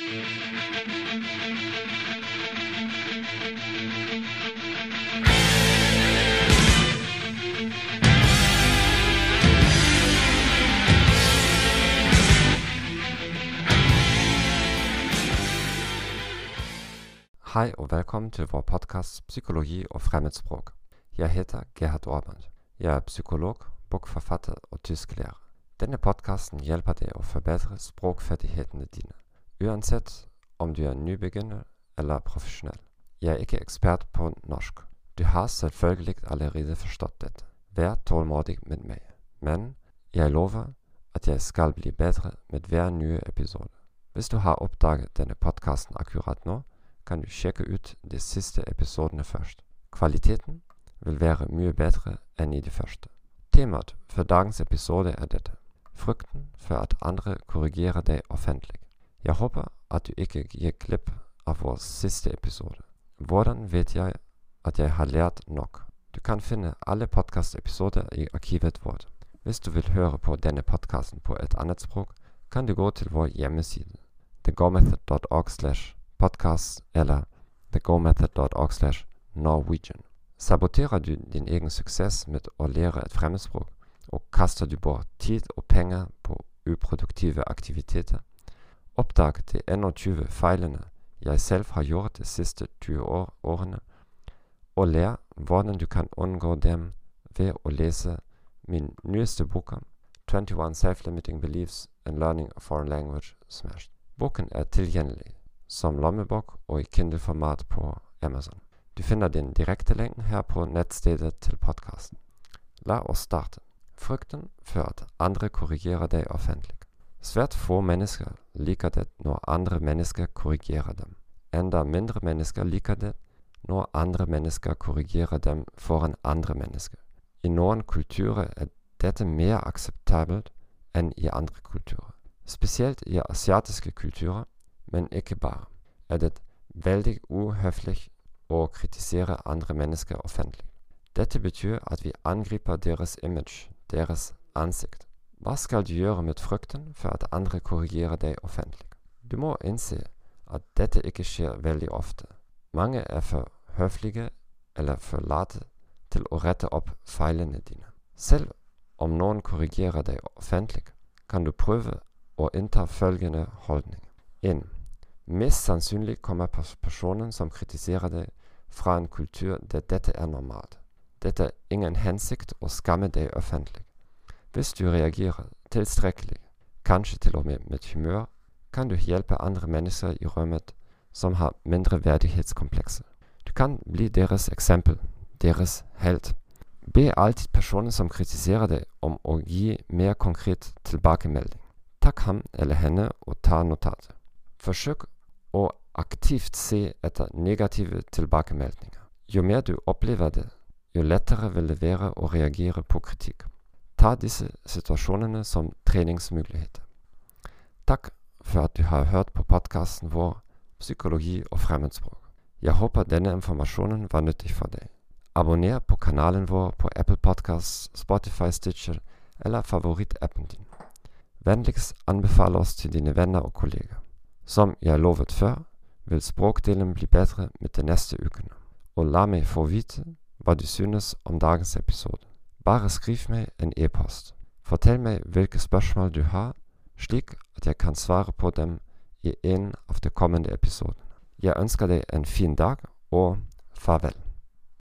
Hei og velkommen til vår podkast 'Psykologi og fremmedspråk'. Jeg heter Gerhard Aaband. Jeg er psykolog, bokforfatter og tysklærer. Denne podkasten hjelper deg å forbedre språkferdighetene dine, uansett om du er nybegynner eller profesjonell. Jeg er ikke ekspert på norsk. Du har selvfølgelig allerede forstått dette. Vær tålmodig med meg. Men jeg lover at jeg skal bli bedre med hver nye episode. Hvis du har oppdaget denne podkasten akkurat nå, kan du sjekke ut de siste episodene først. Kvaliteten vil være mye bedre enn i de første. Temaet for dagens episode er dette frykten for at andre korrigerer deg offentlig. Jeg håper at du ikke gir glipp av vår siste episode. Hvordan vet jeg at jeg har lært nok? Du kan finne alle podkastepisoder i arkivet vårt. Hvis du vil høre på denne podkasten på et annet språk, kan du gå til vår hjemmeside thegomethod.org slash podcast eller thegomethod.org slash norwegian. Saboterer du din egen suksess med å lære et fremmedspråk, og kaster du bort tid og penger på uproduktive aktiviteter? Oppdag de 21 feilene jeg selv har gjort de siste 20 år, årene, og lær hvordan du kan unngå dem ved å lese min nyeste bok 21 Self-Limiting Beliefs and Learning a Foreign Language Smashed. Boken er tilgjengelig som lommebok og i Kindle-format på Amazon. Du finner din direkte lenken her på nettstedet til podkasten. La oss starte. Frykten for at andre korrigerer deg offentlig. Svært få mennesker liker det når andre mennesker korrigerer dem. Enda mindre mennesker liker det når andre mennesker korrigerer dem foran andre mennesker. I noen kulturer er dette mer akseptabelt enn i andre kulturer. Spesielt i asiatiske kulturer, men ikke bare, er det veldig uhøflig å kritisere andre mennesker offentlig. Dette betyr at vi angriper deres image, deres ansikt. Hva skal du gjøre med frykten for at andre korrigerer deg offentlig? Du må innse at dette ikke skjer veldig ofte. Mange er for høflige eller for late til å rette opp feilene dine. Selv om noen korrigerer deg offentlig, kan du prøve å innta følgende holdning. 1. Mest sannsynlig kommer personen som kritiserer deg, fra en kultur der dette er normalt. Dette er ingen hensikt å skamme deg offentlig. Hvis du reagerer tilstrekkelig, kanskje til og med med humør, kan du hjelpe andre mennesker i rommet som har mindre verdighetskomplekser. Du kan bli deres eksempel, deres helt. Be alltid personen som kritiserer deg, om å gi mer konkret tilbakemelding. Takk ham eller henne og ta notatet. Forsøk å aktivt se etter negative tilbakemeldinger. Jo mer du opplever det, jo lettere vil det være å reagere på kritikk. Ta disse situasjonene som treningsmuligheter. Takk for at du har hørt på podkasten vår Psykologi og fremmedspråk. Jeg håper denne informasjonen var nyttig for deg. Abonner på kanalen vår på Apple Podcasts, Spotify Stitcher eller favorittappen din. Vennligst anbefale oss til dine venner og kolleger. Som jeg lovet før, vil språkdelen bli bedre med de neste ukene. Og la meg få vite hva du synes om dagens episode. Bare skriv meg en e-post. Fortell meg hvilke spørsmål du har, slik at jeg kan svare på dem i en av de kommende episodene. Jeg ønsker deg en fin dag, og farvel.